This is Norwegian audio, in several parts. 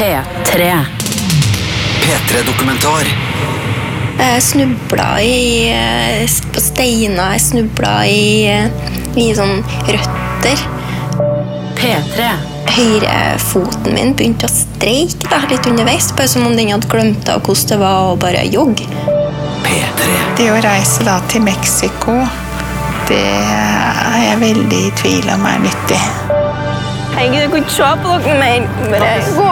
P3. P3-dokumentar. Jeg snubla i, eh, på steiner, jeg snubla i, eh, i sånn røtter. P3. Høyrefoten min begynte å streike da, litt underveis, bare som om den hadde glemt av hvordan det var å bare jogge. P3. Det å reise da til Mexico, det er jeg veldig i tvil om er nyttig. Herregud, jeg kan ikke se på dere mer. Bare gå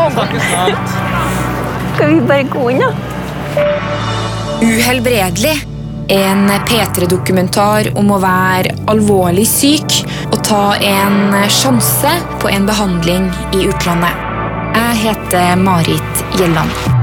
Skal vi bare gå inn, da? Uhelbredelig. En P3-dokumentar om å være alvorlig syk og ta en sjanse på en behandling i utlandet. Jeg heter Marit Gjelland.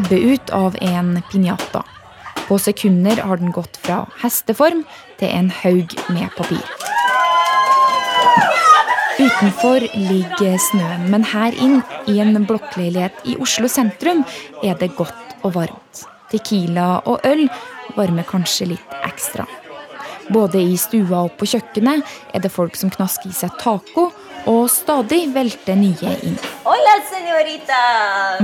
Ebber ut av en piñata. På sekunder har den gått fra hesteform til en haug med papir. Utenfor ligger snøen, men her inn, i en blokkleilighet i Oslo sentrum, er det godt og varmt. Tequila og øl varmer kanskje litt ekstra. Både i stua og på kjøkkenet er det folk som knasker i seg taco, og stadig velter nye inn. Hola, señorita!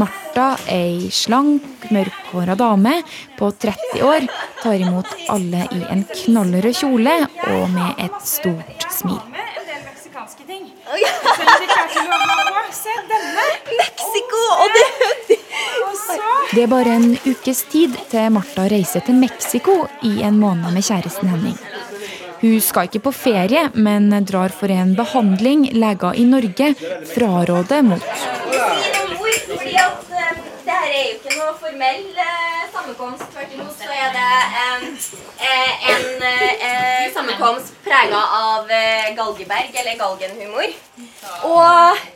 Martha, ei slank, mørkhåra dame på 30 år, tar imot alle i en knallrød kjole og med et stort smil. en del meksikanske ting. Se denne! Mexico! Og det Det er bare en ukes tid til Martha reiser til Mexico i en måned med kjæresten Henning. Hun skal ikke på ferie, men drar for en behandling leger i Norge fraråder mot. fordi at eh, det her er jo ikke noe formell eh, sammenkomst. Tvert imot så er det eh, eh, en eh, sammenkomst prega av galgeberg, eller galgenhumor. Og,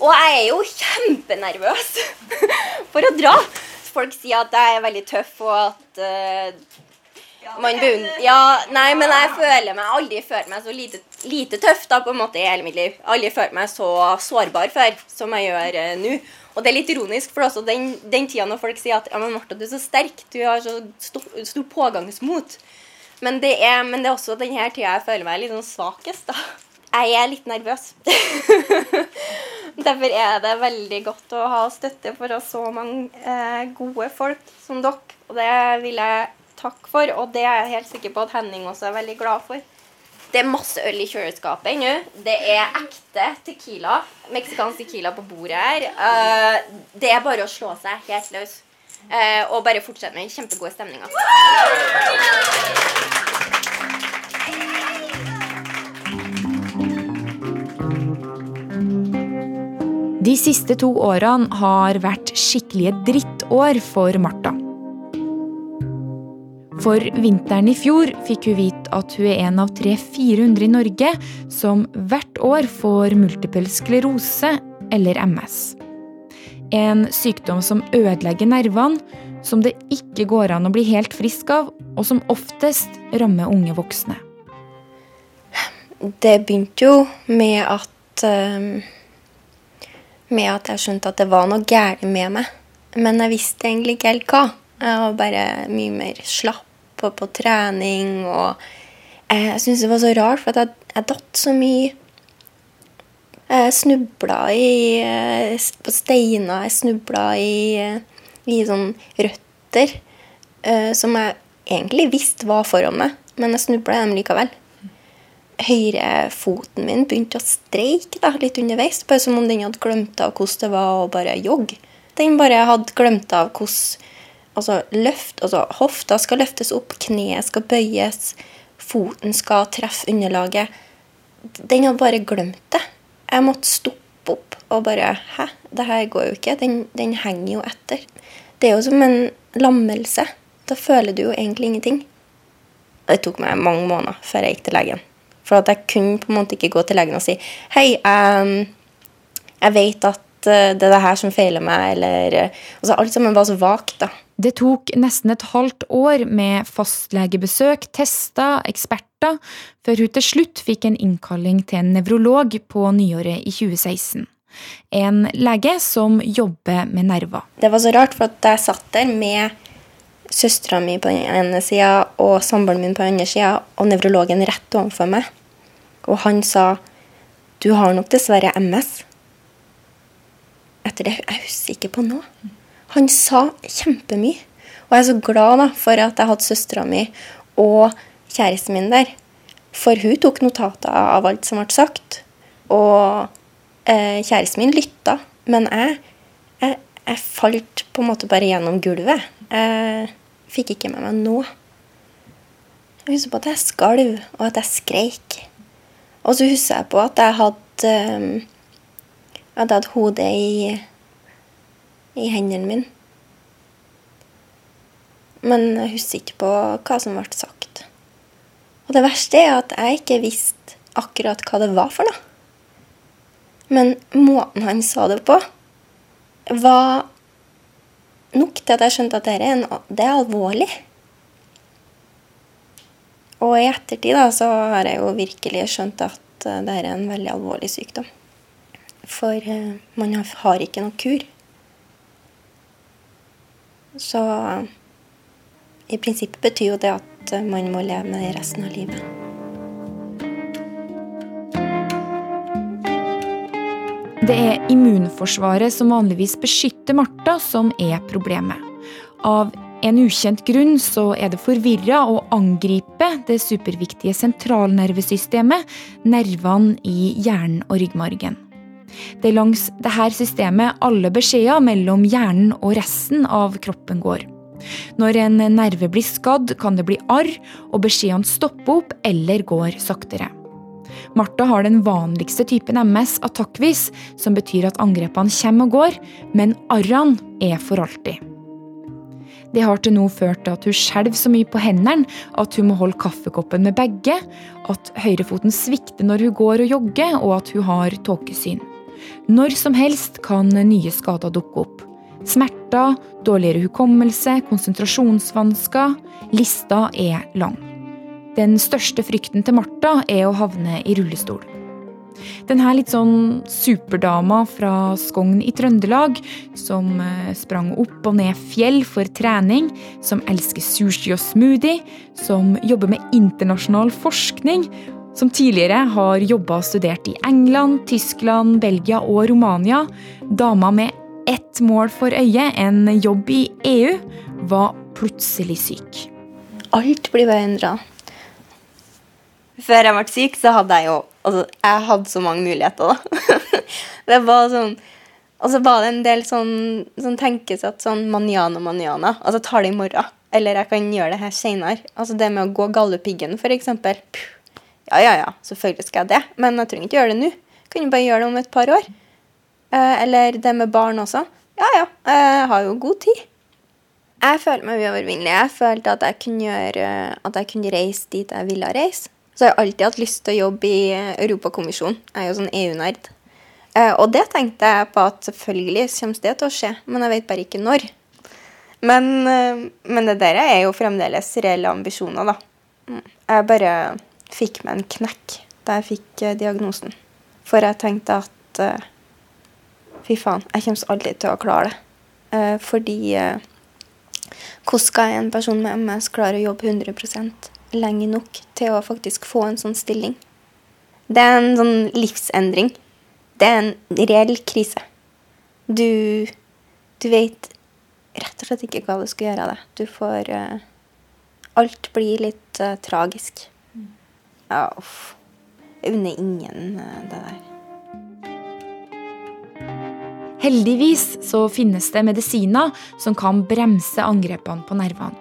og jeg er jo kjempenervøs for å dra. Folk sier at jeg er veldig tøff, og at man beund- ja, nei, men jeg føler meg aldri følt meg så lite, lite tøff da, på en måte i hele mitt liv. Aldri følt meg så sårbar før som jeg gjør eh, nå. Og det er litt ironisk, for også den, den tida når folk sier at ja, men Martha, du er så sterk, du har så stor, stor pågangsmot. Men det, er, men det er også denne tida jeg føler meg litt sånn svakest. da. Jeg er litt nervøs. Derfor er det veldig godt å ha støtte fra så mange eh, gode folk som dere. Og det vil jeg takke for, og det er jeg helt sikker på at Henning også er veldig glad for. Det er masse øl i kjøleskapet ennå. Det er ekte tequila. Meksikansk tequila på bordet her. Eh, det er bare å slå seg helt løs. Eh, og bare fortsette med den kjempegode stemninga. De siste to årene har vært skikkelige drittår for Martha. For vinteren i fjor fikk hun vite at hun er en av 300-400 i Norge som hvert år får multipel sklerose eller MS. En sykdom som ødelegger nervene, som det ikke går an å bli helt frisk av, og som oftest rammer unge voksne. Det begynte jo med at eh, Med at jeg skjønte at det var noe galt med meg. Men jeg visste egentlig ikke helt hva. Jeg var bare mye mer slapp og på trening. Og jeg syntes det var så rart, for jeg, jeg datt så mye. Jeg snubla i, eh, på steiner, jeg snubla i, eh, i sånn røtter eh, som jeg egentlig visste var foran meg, men jeg snubla i dem likevel høyrefoten min begynte å streike da, litt underveis. Bare som om den hadde glemt av hvordan det var å bare jogge. Den bare hadde glemt av hvordan altså, løft, altså, Hofta skal løftes opp, kneet skal bøyes, foten skal treffe underlaget. Den hadde bare glemt det. Jeg måtte stoppe opp og bare Hæ, det her går jo ikke. Den, den henger jo etter. Det er jo som en lammelse. Da føler du jo egentlig ingenting. Det tok meg mange måneder før jeg gikk til legen. For at jeg kunne på en måte ikke gå til legen og si Hei, um, jeg vet at eh, det er det her som feiler meg, eller eh, altså Alt sammen var så vagt, da. Det tok nesten et halvt år med fastlegebesøk, tester, eksperter, før hun til slutt fikk en innkalling til en nevrolog på nyåret i 2016. En lege som jobber med nerver. Det var så rart, for at jeg satt der med søstera mi på den ene sida og samboeren min på den andre sida, og nevrologen rett overfor meg. Og han sa du har nok dessverre MS. Etter det jeg husker ikke på noe. Han sa kjempemye. Og jeg er så glad da, for at jeg hadde søstera mi og kjæresten min der. For hun tok notater av alt som ble sagt. Og eh, kjæresten min lytta. Men jeg, jeg, jeg, falt på en måte bare gjennom gulvet. Jeg fikk ikke med meg noe. Jeg husker på at jeg skalv, og at jeg skreik. Og så husker jeg på at jeg hadde, eh, jeg hadde hodet i, i hendene mine. Men jeg husker ikke på hva som ble sagt. Og det verste er at jeg ikke visste akkurat hva det var for noe. Men måten han sa det på, var nok til at jeg skjønte at det er, en, det er alvorlig. Og i ettertid da, så har jeg jo virkelig skjønt at uh, det er en veldig alvorlig sykdom. For uh, man har, ikke noe kur. Så i prinsippet betyr jo det at man må leve med det resten av livet. Det er immunforsvaret som vanligvis beskytter Martha, som er problemet. Av en ukjent grunn så er det forvirra å angripe det superviktige sentralnervesystemet, nervene i hjernen og ryggmargen. Det er langs dette systemet alle beskjeder mellom hjernen og resten av kroppen går. Når en nerve blir skadd, kan det bli arr, og beskjedene stopper opp eller går saktere. Martha har den vanligste typen MS attakkvis, som betyr at angrepene kommer og går, men arrene er for alltid. Det har til nå ført til at hun skjelver så mye på hendene at hun må holde kaffekoppen med begge, at høyrefoten svikter når hun går og jogger, og at hun har tåkesyn. Når som helst kan nye skader dukke opp. Smerter, dårligere hukommelse, konsentrasjonsvansker. Lista er lang. Den største frykten til Martha er å havne i rullestol. Denne litt sånn superdama fra Skogn i Trøndelag, som eh, sprang opp og ned fjell for trening, som elsker sushi og smoothie, som jobber med internasjonal forskning, som tidligere har jobba og studert i England, Tyskland, Belgia og Romania, dama med ett mål for øye, en jobb i EU, var plutselig syk. Alt blir bare endra. Før jeg ble syk, så hadde jeg jo Altså, jeg hadde så mange muligheter, da. det var sånn Og så var det en del sånn, sånn tenkesett sånn manjana, manjana. Altså tar det i morgen. Eller jeg kan gjøre det her seinere. Altså det med å gå Galdhøpiggen, f.eks. Ja, ja, ja, selvfølgelig skal jeg det. Men jeg trenger ikke gjøre det nå. Kan jo bare gjøre det om et par år. Eh, eller det med barn også. Ja, ja, jeg har jo god tid. Jeg følte meg uovervinnelig. Jeg følte at jeg kunne gjøre, at jeg kunne reise dit jeg ville reise. Så jeg har alltid hatt lyst til å jobbe i Europakommisjonen. Jeg er jo sånn EU-nerd. Eh, og det tenkte jeg på at selvfølgelig kommer det til å skje, men jeg vet bare ikke når. Men, eh, men det der er jo fremdeles reelle ambisjoner, da. Mm. Jeg bare fikk meg en knekk da jeg fikk eh, diagnosen. For jeg tenkte at fy faen, jeg kommer aldri til å klare det. Fordi hvordan skal en person med MS klare å jobbe 100% lenge nok til å faktisk få en sånn stilling. Det er en sånn livsendring. Det er en reell krise. Du, du vet rett og slett ikke hva du skal gjøre av det. Du får Alt blir litt uh, tragisk. Ja, uff. Jeg unner ingen uh, det der. Heldigvis så finnes det medisiner som kan bremse angrepene på nervene.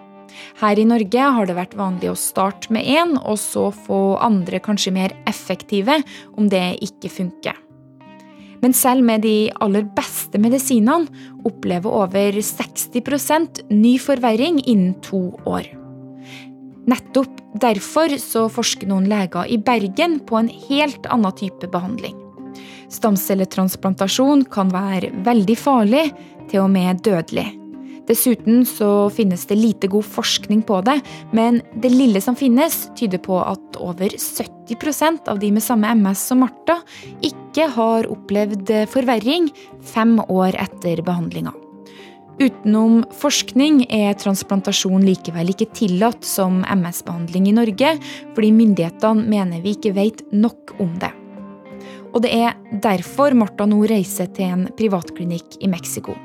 Her i Norge har det vært vanlig å starte med én, og så få andre kanskje mer effektive om det ikke funker. Men selv med de aller beste medisinene opplever over 60 ny forverring innen to år. Nettopp derfor så forsker noen leger i Bergen på en helt annen type behandling. Stamcelletransplantasjon kan være veldig farlig, til og med dødelig. Dessuten så finnes det lite god forskning på det, men det lille som finnes, tyder på at over 70% av de med samme MS som Martha ikke har opplevd forverring fem år etter behandlinga. Utenom forskning er transplantasjon likevel ikke tillatt som MS-behandling i Norge, fordi myndighetene mener vi ikke vet nok om det. Og det er derfor Martha nå reiser til en privatklinikk i Mexico.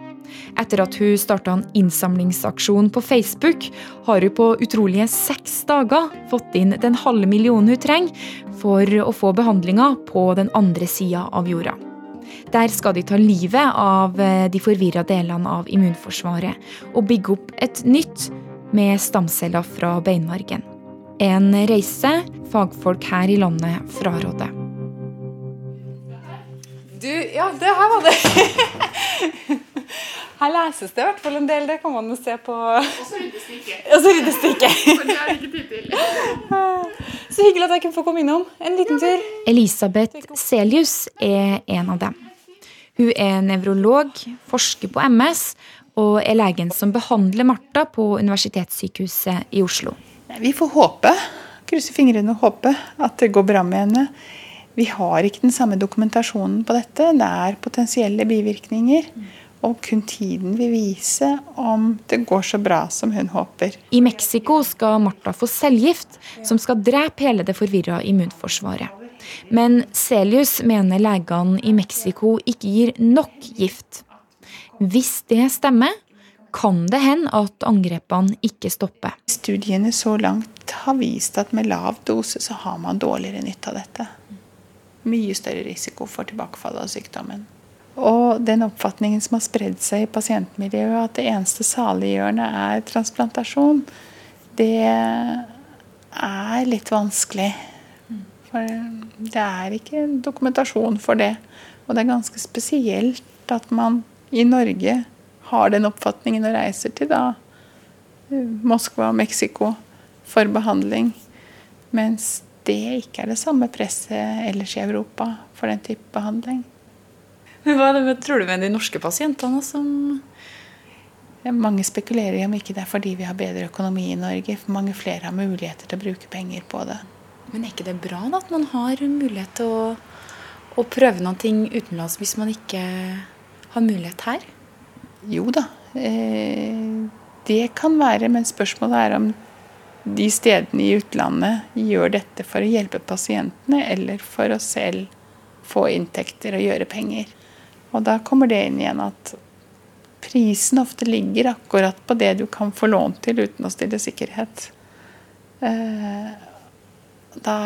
Etter at hun starta en innsamlingsaksjon på Facebook, har hun på utrolige seks dager fått inn den halve millionen hun trenger for å få behandlinga på den andre sida av jorda. Der skal de ta livet av eh, de forvirra delene av immunforsvaret og bygge opp et nytt med stamceller fra beinmargen. En reise fagfolk her i landet fraråder. Du, ja, det her var det. Her leses det i hvert fall en del. Det kan man jo se på Og så ryddes det ikke. Og så ryddes det ikke. For det har ikke tid til. Så hyggelig at jeg kunne få komme innom en liten tur. Elisabeth Selius er en av dem. Hun er nevrolog, forsker på MS og er legen som behandler Martha på Universitetssykehuset i Oslo. Vi får håpe, krysse fingrene og håpe, at det går bra med henne. Vi har ikke den samme dokumentasjonen på dette. Det er potensielle bivirkninger. Og kun tiden vil vise om det går så bra som hun håper. I Mexico skal Martha få cellegift, som skal drepe hele det forvirra immunforsvaret. Men Celius mener legene i Mexico ikke gir nok gift. Hvis det stemmer, kan det hende at angrepene ikke stopper. Studiene så langt har vist at med lav dose så har man dårligere nytte av dette. Mye større risiko for tilbakefall av sykdommen. Og den oppfatningen som har spredd seg i pasientmiljøet, at det eneste saliggjørende er transplantasjon, det er litt vanskelig. For det er ikke dokumentasjon for det. Og det er ganske spesielt at man i Norge har den oppfatningen og reiser til da Moskva og Mexico for behandling. Mens det ikke er det samme presset ellers i Europa for den type behandling. Men Hva det, tror du med de norske pasientene som Mange spekulerer i om ikke det er fordi vi har bedre økonomi i Norge. For mange flere har muligheter til å bruke penger på det. Men er ikke det bra da, at man har mulighet til å, å prøve ting utenlands hvis man ikke har mulighet her? Jo da, eh, det kan være. Men spørsmålet er om de stedene i utlandet gjør dette for å hjelpe pasientene, eller for å selv få inntekter og gjøre penger. Og da kommer det inn igjen at prisen ofte ligger akkurat på det du kan få lånt til uten å stille sikkerhet. Eh, da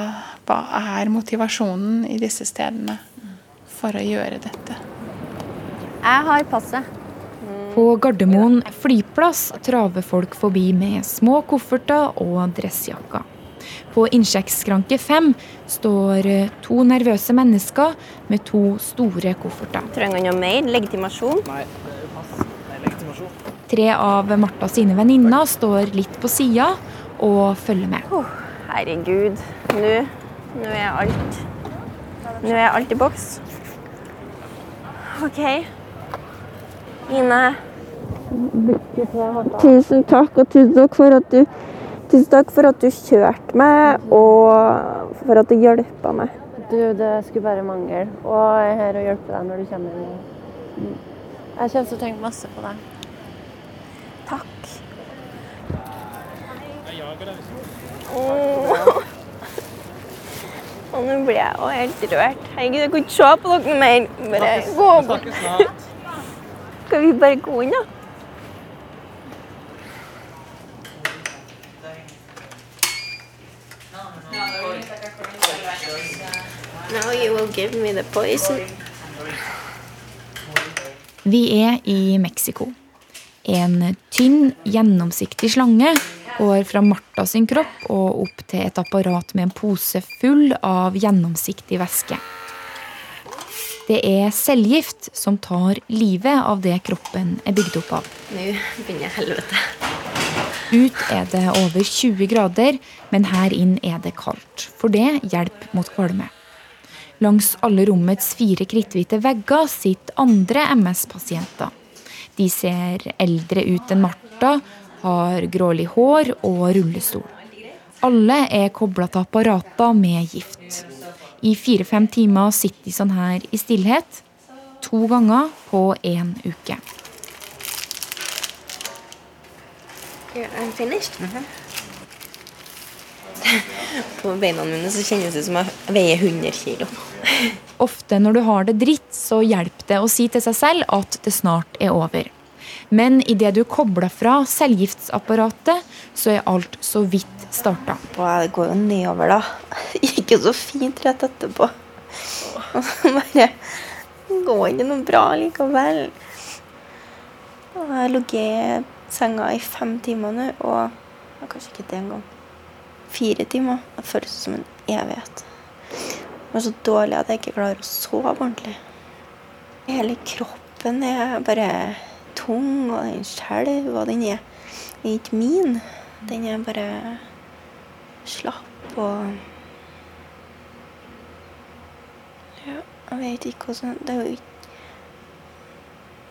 hva er motivasjonen i disse stedene for å gjøre dette? Jeg har passet. På Gardermoen flyplass traver folk forbi med små kofferter og dressjakker. På innsjekkskranke fem står to nervøse mennesker med to store kofferter. Trenger han noe mer? Legitimasjon? Nei, pass. Nei, legitimasjon. Tre av Martha sine venninner står litt på sida og følger med. Oh, herregud. Nå, nå er alt Nå er alt i boks. OK. Ine. Tusen takk, og tusen takk for at du Tusen takk for at du kjørte meg, og for at du hjelpa meg. Du, det skulle bare mangle. Og jeg er her og hjelper deg når du kommer. Jeg kommer til å tenke masse på deg. Takk. Åh. Og nå blir jeg også helt rørt. Herregud, jeg kunne ikke se på dere mer. Bare gå bort. Skal vi bare gå inn, da? Now you will give me the poison. Vi er i Mexico. En tynn, gjennomsiktig slange går fra Martha sin kropp og opp til et apparat med en pose full av gjennomsiktig væske. Det er cellegift som tar livet av det kroppen er bygd opp av. Nå begynner helvete. Ut er det over 20 grader, men her inn er det kaldt. For det hjelper mot kvalme. Langs alle rommets fire kritthvite vegger sitter andre MS-pasienter. De ser eldre ut enn Martha, har grålig hår og rullestol. Alle er kobla til apparater med gift. I fire-fem timer sitter de sånn her i stillhet. To ganger på én uke. I'm finished. På beina mine så kjennes det som jeg veier 100 kilo. Ofte når du har det dritt, så hjelper det å si til seg selv at det snart er over. Men idet du kobler fra cellegiftsapparatet, så er alt så vidt starta. Det går jo nedover, da. Det gikk jo så fint rett etterpå. Og så går ikke noe bra likevel. Jeg har ligget i senga i fem timer nå, og kanskje ikke det engang. Fire timer. Det føles som en evighet. Jeg er så dårlig at jeg ikke klarer å sove ordentlig. Hele kroppen er bare tung, og den skjelver, og den er, den er ikke min. Den er bare slapp og Ja, jeg vet ikke hvordan Det er jo ikke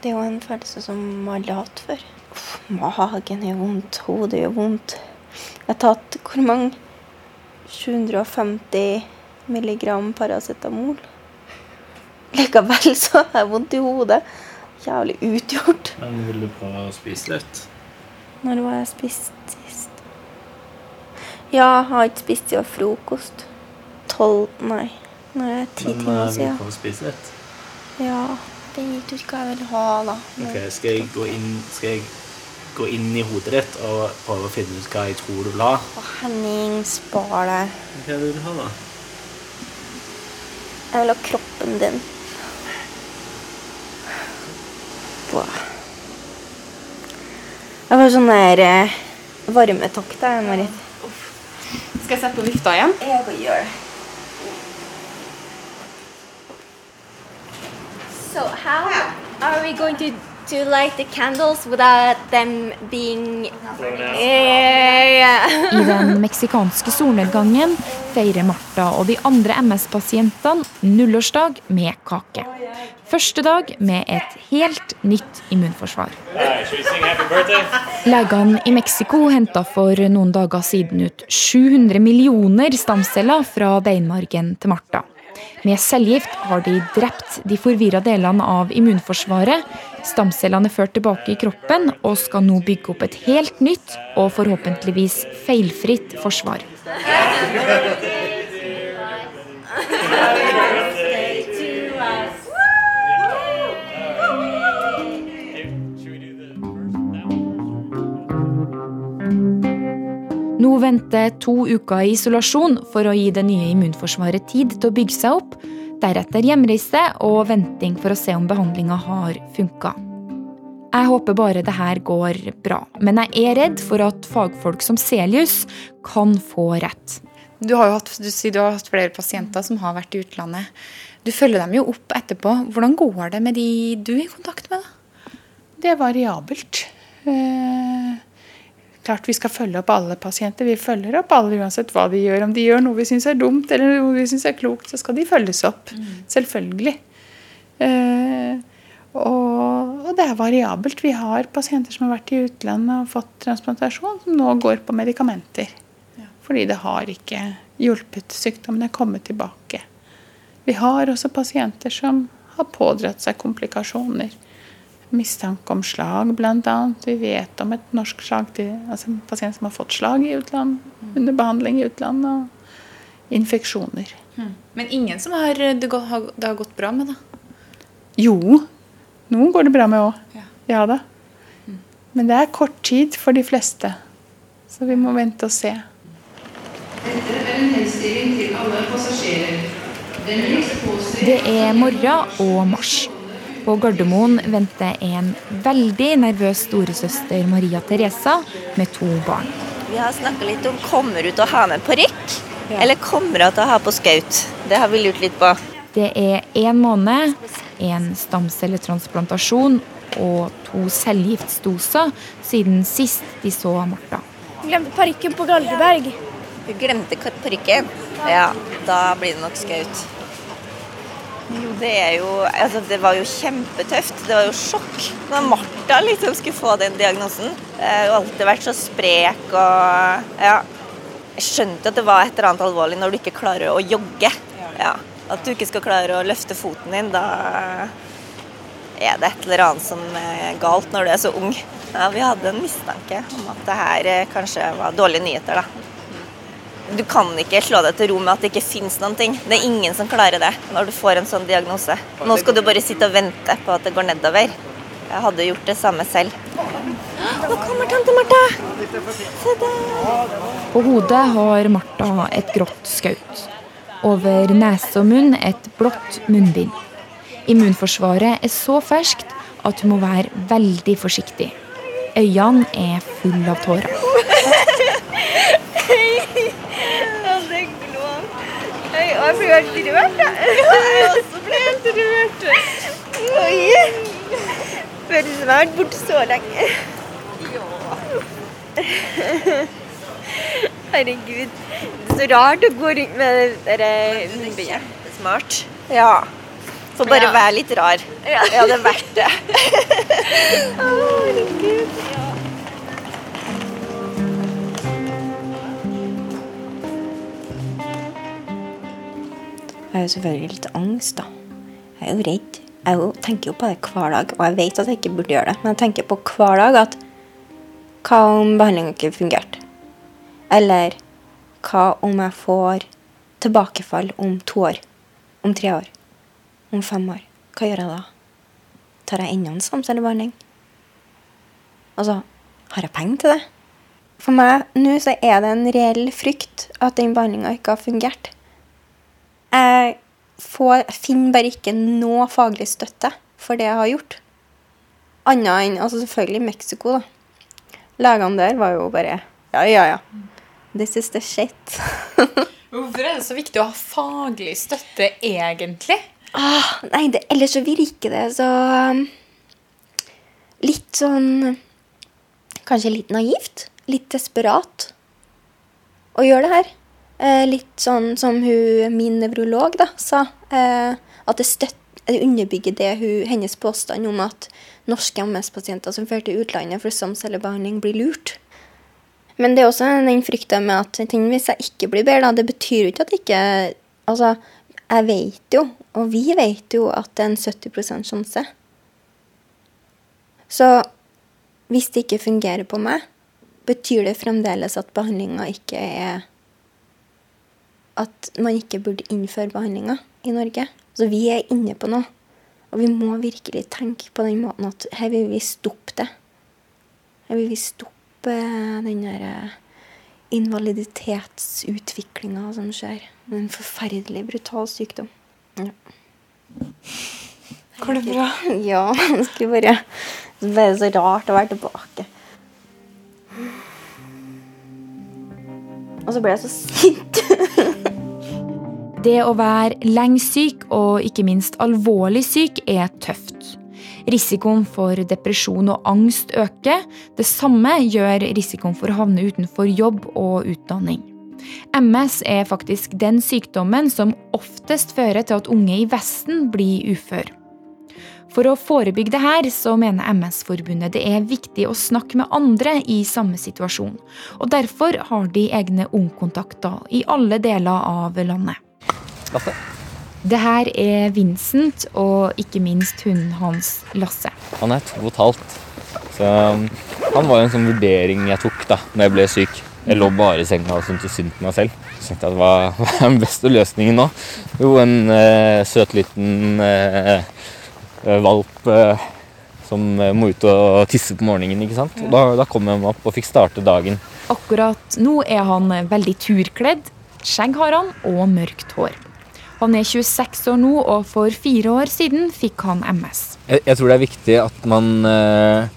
Det er jo en følelse som alle har hatt før. Uff, magen gjør vondt, hodet gjør vondt. Jeg har tatt hvor mange? 750 milligram paracetamol. Likevel så har jeg vondt i hodet. Jævlig utgjort. Men vil du prøve å spise litt? Når var jeg spist sist? Ja, jeg har ikke spist siden frokost. Tolv Nei. Nå er ti timer siden. Men vil du prøve å spise litt? Ja, det gikk du ikke hva jeg vil ha, da. Ok, skal jeg gå inn, skal jeg gå inn i hodet ditt og prøve å finne ut hva jeg tror du vil ha? Å, Henning, spar deg. Hva vil du ha da? Jeg vil ha kroppen din. Jeg får sånn der eh, varmetakt jeg, Marit. Skal jeg sette på vifta igjen? Jeg kan gjøre det. So how are we going to to light the candles without them being yeah. I den meksikanske solnedgangen feirer Martha og de andre MS-pasientene nullårsdag med kake. Første dag med et helt nytt immunforsvar. Legene i Mexico henta for noen dager siden ut 700 millioner stamceller fra beinmargen til Martha. Med cellegift har de drept de forvirra delene av immunforsvaret. Stamcellene er ført tilbake i kroppen og skal nå bygge opp et helt nytt og forhåpentligvis feilfritt forsvar. Nå venter to uker i isolasjon for å gi det nye immunforsvaret tid til å bygge seg opp. Deretter hjemreise og venting for å se om behandlinga har funka. Jeg håper bare det her går bra, men jeg er redd for at fagfolk som Celius kan få rett. Du har jo hatt, du sier du har hatt flere pasienter som har vært i utlandet. Du følger dem jo opp etterpå. Hvordan går det med de du er i kontakt med? da? Det er variabelt. Eh, klart vi skal følge opp alle pasienter. Vi følger opp alle uansett hva de gjør. Om de gjør noe vi syns er dumt eller noe vi syns er klokt, så skal de følges opp. Selvfølgelig. Eh, og, og det er variabelt. Vi har pasienter som har vært i utlandet og fått transplantasjon, som nå går på medikamenter. Fordi det har ikke hjulpet. Sykdommen er kommet tilbake. Vi har også pasienter som har pådratt seg komplikasjoner. Mistanke om slag, bl.a. Vi vet om et norsk slag til altså en pasient som har fått slag i utlandet, under behandling i utlandet, og infeksjoner. Men ingen som har, det, har, det har gått bra med, da? Jo, noen går det bra med òg. Ja. Ja da. Men det er kort tid for de fleste. Så vi må vente og se. Det er morgen og mars. På Gardermoen venter en veldig nervøs storesøster Maria Teresa med to barn. Vi har snakka litt om kommer hun til å ha med parykk, eller kommer hun til å ha på skaut. Det har vi lurt litt på. Det er én måned, en stamcelletransplantasjon og to cellegiftdoser siden sist de så Martha. Hun Glemte parykken på Galdeberg. Hun glemte parykken. Ja, da blir det nok skaut. Det, er jo, altså det var jo kjempetøft. Det var jo sjokk når Martha liksom skulle få den diagnosen. Jeg har alltid vært så sprek og ja. Jeg skjønte at det var et eller annet alvorlig når du ikke klarer å jogge. Ja. At du ikke skal klare å løfte foten din. Da er det et eller annet som er galt når du er så ung. Ja, Vi hadde en mistanke om at det her eh, kanskje var dårlige nyheter. da. Du kan ikke slå deg til ro med at det ikke finnes noen ting. Det er ingen som klarer det når du får en sånn diagnose. Nå skal du bare sitte og vente på at det går nedover. Jeg hadde gjort det samme selv. Nå kommer tante Martha! Se der! På hodet har Martha et grått skaut. Over nese og munn et blått munnbind. Immunforsvaret er så ferskt at hun må være veldig forsiktig. Øynene er fulle av tårer. Ja, det glå. Oi, og jeg blir helt rørt, jeg. Jeg også blir helt rørt. Oi. Føles som jeg har vært borte så lenge. Ja. Herregud. Det er så rart å gå rundt med det der eh, munnbindet. Smart. Ja. Så bare Ja. være litt rar. Ja, det er verdt det. Å, herregud. Jeg har jo selvfølgelig litt angst, da. Jeg er jo redd. Jeg tenker jo på det hver dag, og jeg vet at jeg ikke burde gjøre det, men jeg tenker på hver dag at hva om behandlinga ikke fungerte? Eller hva om jeg får tilbakefall om to år? Om tre år? Om fem år? Hva gjør jeg da? Tar jeg enda en stamcellebehandling? Altså, har jeg penger til det? For meg nå så er det en reell frykt at den behandlinga ikke har fungert. Jeg får, finner bare ikke noe faglig støtte for det jeg har gjort. Annet enn altså selvfølgelig Mexico, da. Legene der var jo bare Ja, ja, ja. This is the shit. Hvorfor er det så viktig å ha faglig støtte, egentlig? Ah, nei, det, ellers så virker det så um, Litt sånn Kanskje litt naivt. Litt desperat å gjøre det her. Eh, litt sånn som hun, min nevrolog sa. Eh, at det, støtt, det underbygger det hun, hennes påstand om at norske MS-pasienter som fører til utlandet for stamcellebehandling, blir lurt. Men det er også den frykta med at ting hvis jeg ikke blir bedre, da, det betyr jo ikke at ikke Altså, jeg vet jo, og vi vet jo, at det er en 70% sjanse. Så hvis det ikke fungerer på meg, betyr det fremdeles at behandlinga ikke er At man ikke burde innføre behandlinga i Norge. Så vi er inne på noe. Og vi må virkelig tenke på den måten at her vil vi stoppe det. Her vil vi stoppe den der eh, invaliditetsutviklinga som skjer. Er En forferdelig brutal sykdom. Ja. Går det bra? Ja, det skulle bare Det er så rart å være tilbake. Og så ble jeg så sint. Det å være lenge syk, og ikke minst alvorlig syk, er tøft. Risikoen for depresjon og angst øker. Det samme gjør risikoen for å havne utenfor jobb og utdanning. MS er faktisk den sykdommen som oftest fører til at unge i Vesten blir ufør. For å forebygge det her, så mener MS-forbundet det er viktig å snakke med andre i samme situasjon. Og derfor har de egne ungkontakter i alle deler av landet. Lasse? Det her er Vincent og ikke minst hunden hans, Lasse. Han er to og et halvt. Så um, han var jo en sånn vurdering jeg tok da når jeg ble syk. Jeg lå bare i senga og syntes synd på meg selv. Så tenkte jeg at hva, er den beste løsningen nå? Jo, en eh, søt liten eh, valp eh, som eh, må ut og tisse på morgenen. ikke sant? Og da, da kom jeg meg opp og fikk starte dagen. Akkurat nå er han veldig turkledd. Skjegg har han, og mørkt hår. Han er 26 år nå, og for fire år siden fikk han MS. Jeg, jeg tror det er viktig at man eh,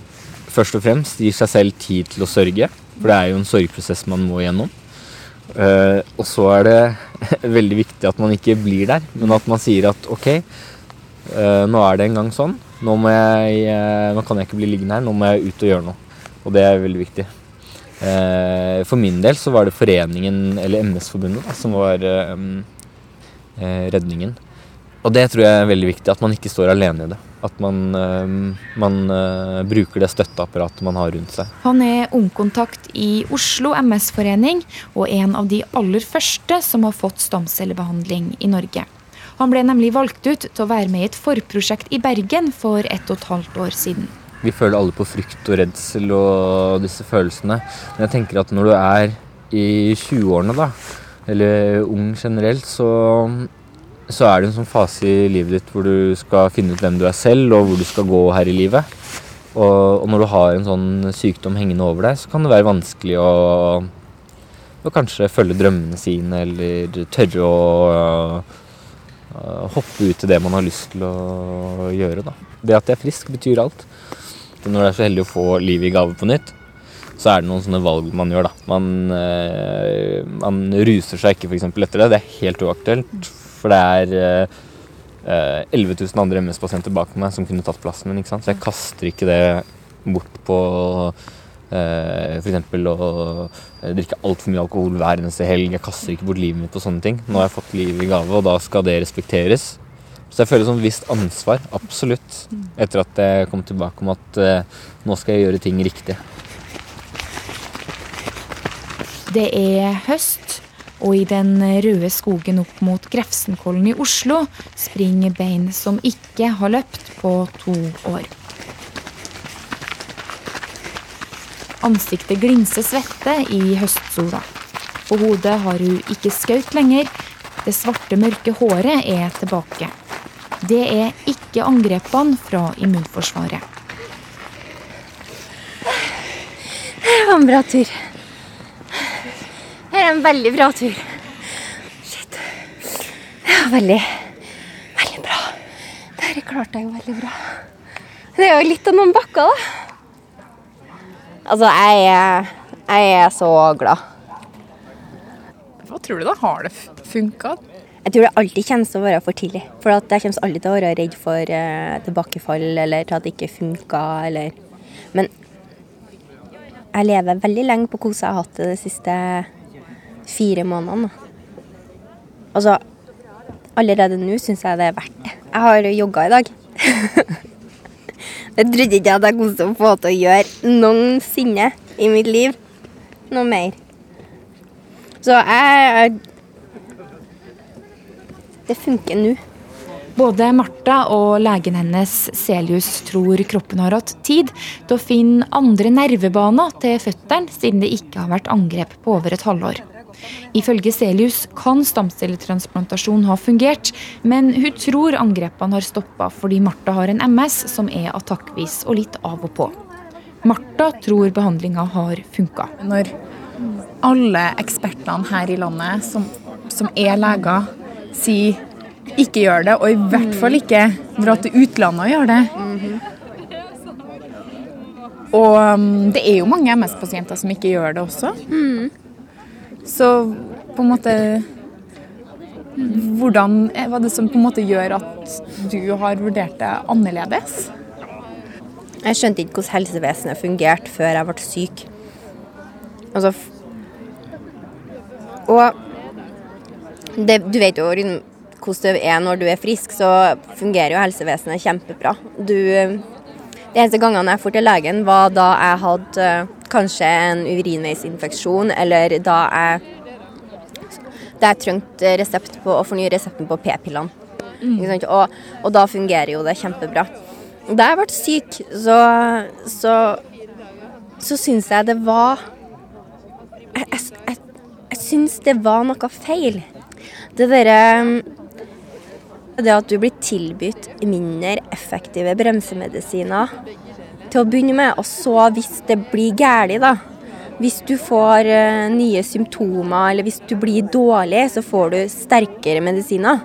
først og fremst gir seg selv tid til å sørge. For det er jo en sorgprosess man må gjennom. Eh, og så er det veldig viktig at man ikke blir der, men at man sier at ok, eh, nå er det en gang sånn. Nå, jeg, eh, nå kan jeg ikke bli liggende her, nå må jeg ut og gjøre noe. Og det er veldig viktig. Eh, for min del så var det foreningen, eller MS-forbundet, som var eh, redningen. Og det tror jeg er veldig viktig, at man ikke står alene i det. At man, eh, man eh, bruker det støtteapparatet man har rundt seg. Han er ungkontakt i Oslo MS-forening, og en av de aller første som har fått stamcellebehandling i Norge. Han ble nemlig valgt ut til å være med i et forprosjekt i Bergen for ett og et halvt år siden. Vi føler alle på frykt og redsel og disse følelsene. Men jeg tenker at når du er i 20-årene, da, eller ung generelt, så, så er det en sånn fase i livet ditt hvor du skal finne ut hvem du er selv, og hvor du skal gå her i livet. Og, og når du har en sånn sykdom hengende over deg, så kan det være vanskelig å, å kanskje følge drømmene sine, eller tørre å uh, hoppe ut til det man har lyst til å gjøre. Da. Det at jeg er frisk, betyr alt. Når du er så heldig å få livet i gave på nytt, så er det noen sånne valg man gjør, da. Man, øh, man ruser seg ikke f.eks. etter det. Det er helt uaktuelt. For det er øh, 11 000 andre MS-pasienter bak meg som kunne tatt plassen min. ikke sant? Så jeg kaster ikke det bort på uh, f.eks. å eh, drikke altfor mye alkohol hver eneste helg. Jeg kaster ikke bort livet mitt på sånne ting. Nå har jeg fått livet i gave, og da skal det respekteres. Så jeg føler sånn visst ansvar, absolutt, etter at jeg kom tilbake om at nå skal jeg gjøre ting riktig. Det er høst, og i den røde skogen opp mot Grefsenkollen i Oslo springer bein som ikke har løpt på to år. Ansiktet glinser svette i høstsola. På hodet har hun ikke skaut lenger. Det svarte, mørke håret er tilbake. Det er ikke angrepene fra immunforsvaret. Det var en bra tur. Er en veldig bra tur. Shit. Var veldig, veldig bra. Dette klarte jeg jo veldig bra. Det er jo litt av noen bakker, da. Altså, jeg er, jeg er så glad. Hva tror du da? Har det funka? Jeg tror det alltid kommer til å være for tidlig. For at jeg kommer alltid til å være redd for eh, tilbakefall eller til at det ikke funka. Eller. Men jeg lever veldig lenge på hvordan jeg har hatt det de siste fire månedene. Altså, allerede nå syns jeg det er verdt det. Jeg har jogga i dag. det trodde ikke jeg at jeg kom til å få til å gjøre noensinne i mitt liv. Noe mer. Så jeg Det funker nå. Både Martha og legen hennes Celius tror kroppen har hatt tid til å finne andre nervebaner til føttene, siden det ikke har vært angrep på over et halvår. Ifølge Celius kan stamcelletransplantasjon ha fungert, men hun tror angrepene har stoppa fordi Martha har en MS som er attakkvis og litt av og på. Martha tror behandlinga har funka. Når alle ekspertene her i landet som, som er leger, sier ikke gjør det, og i hvert fall ikke dra til utlandet og gjøre det. Og det er jo mange MS-pasienter som ikke gjør det også. Så på en måte Hvordan Hva er det som på en måte gjør at du har vurdert det annerledes? Jeg skjønte ikke hvordan helsevesenet fungerte før jeg ble syk. Altså Og det, du vet jo hvordan det er når du er frisk, så fungerer jo helsevesenet kjempebra. Du, de eneste gangene jeg dro til legen, var da jeg hadde eh, kanskje en urinveisinfeksjon, eller da jeg da jeg trengte resept på, å fornye resepten på p-pillene. Sant? Og, og da fungerer jo det kjempebra. Da jeg ble syk, så, så, så syns jeg det var Jeg, jeg, jeg, jeg syns det var noe feil. Det derre Det at du blir tilbudt mindre effektive bremsemedisiner til å begynne med, og så hvis det blir galt, da Hvis du får uh, nye symptomer, eller hvis du blir dårlig, så får du sterkere medisiner.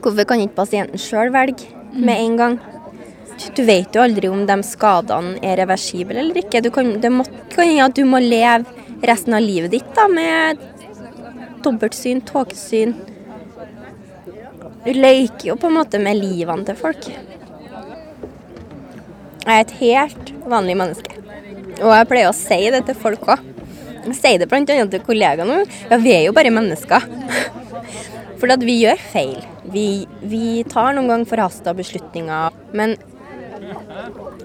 Hvorfor kan ikke pasienten sjøl velge med en gang? Du- vet jo aldri om de skadene er reversible eller ikke. Du kan, det må, kan hende at du må leve resten av livet ditt da, med dobbeltsyn, tåkesyn. Du leker jo på en måte med livene til folk. Jeg er et helt vanlig menneske. Og jeg pleier å si det til folk òg. Jeg sier det bl.a. til kollegaene. Ja, vi er jo bare mennesker. For vi gjør feil. Vi, vi tar noen ganger forhasta beslutninger. Men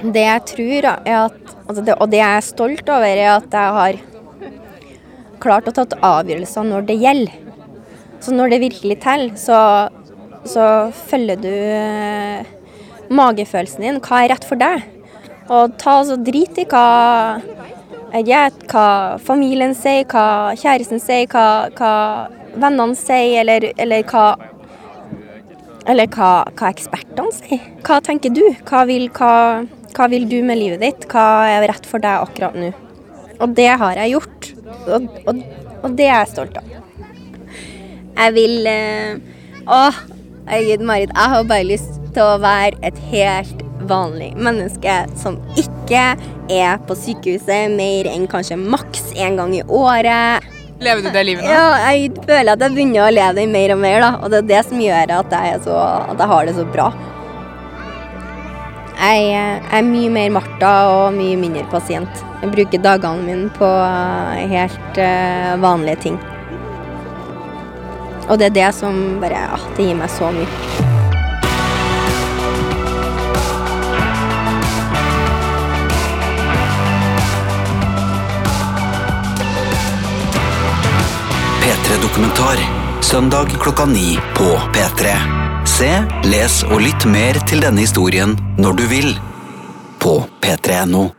det jeg tror, at altså det, Og det jeg er stolt over, er at jeg har klart å tatt avgjørelser når det gjelder. Så når det virkelig teller, så, så følger du eh, magefølelsen din. Hva er rett for deg? Og ta altså drit i hva jeg hva familien sier, hva kjæresten sier, hva, hva vennene sier, eller, eller hva eller hva, hva ekspertene sier. Hva tenker du? Hva vil, hva, hva vil, du med livet ditt? Hva er rett for deg akkurat nå? Og det har jeg gjort. Og, og, og det er jeg stolt av. Jeg vil eh, Å, herregud, Marit. Jeg har bare lyst til å være et helt vanlig menneske som ikke er på sykehuset mer enn kanskje maks én gang i året. Lever du det livet nå? Ja, jeg føler at jeg begynner å leve det mer og mer. da, Og det er det som gjør at jeg, så, at jeg har det så bra. Jeg, jeg er mye mer Martha og mye mindre pasient. Jeg bruker dagene mine på helt uh, vanlige ting. Og det er det som bare ja, Det gir meg så mye. P3-dokumentar. Søndag klokka ni på P3. Se, les og lytt mer til denne historien når du vil. På p3.no.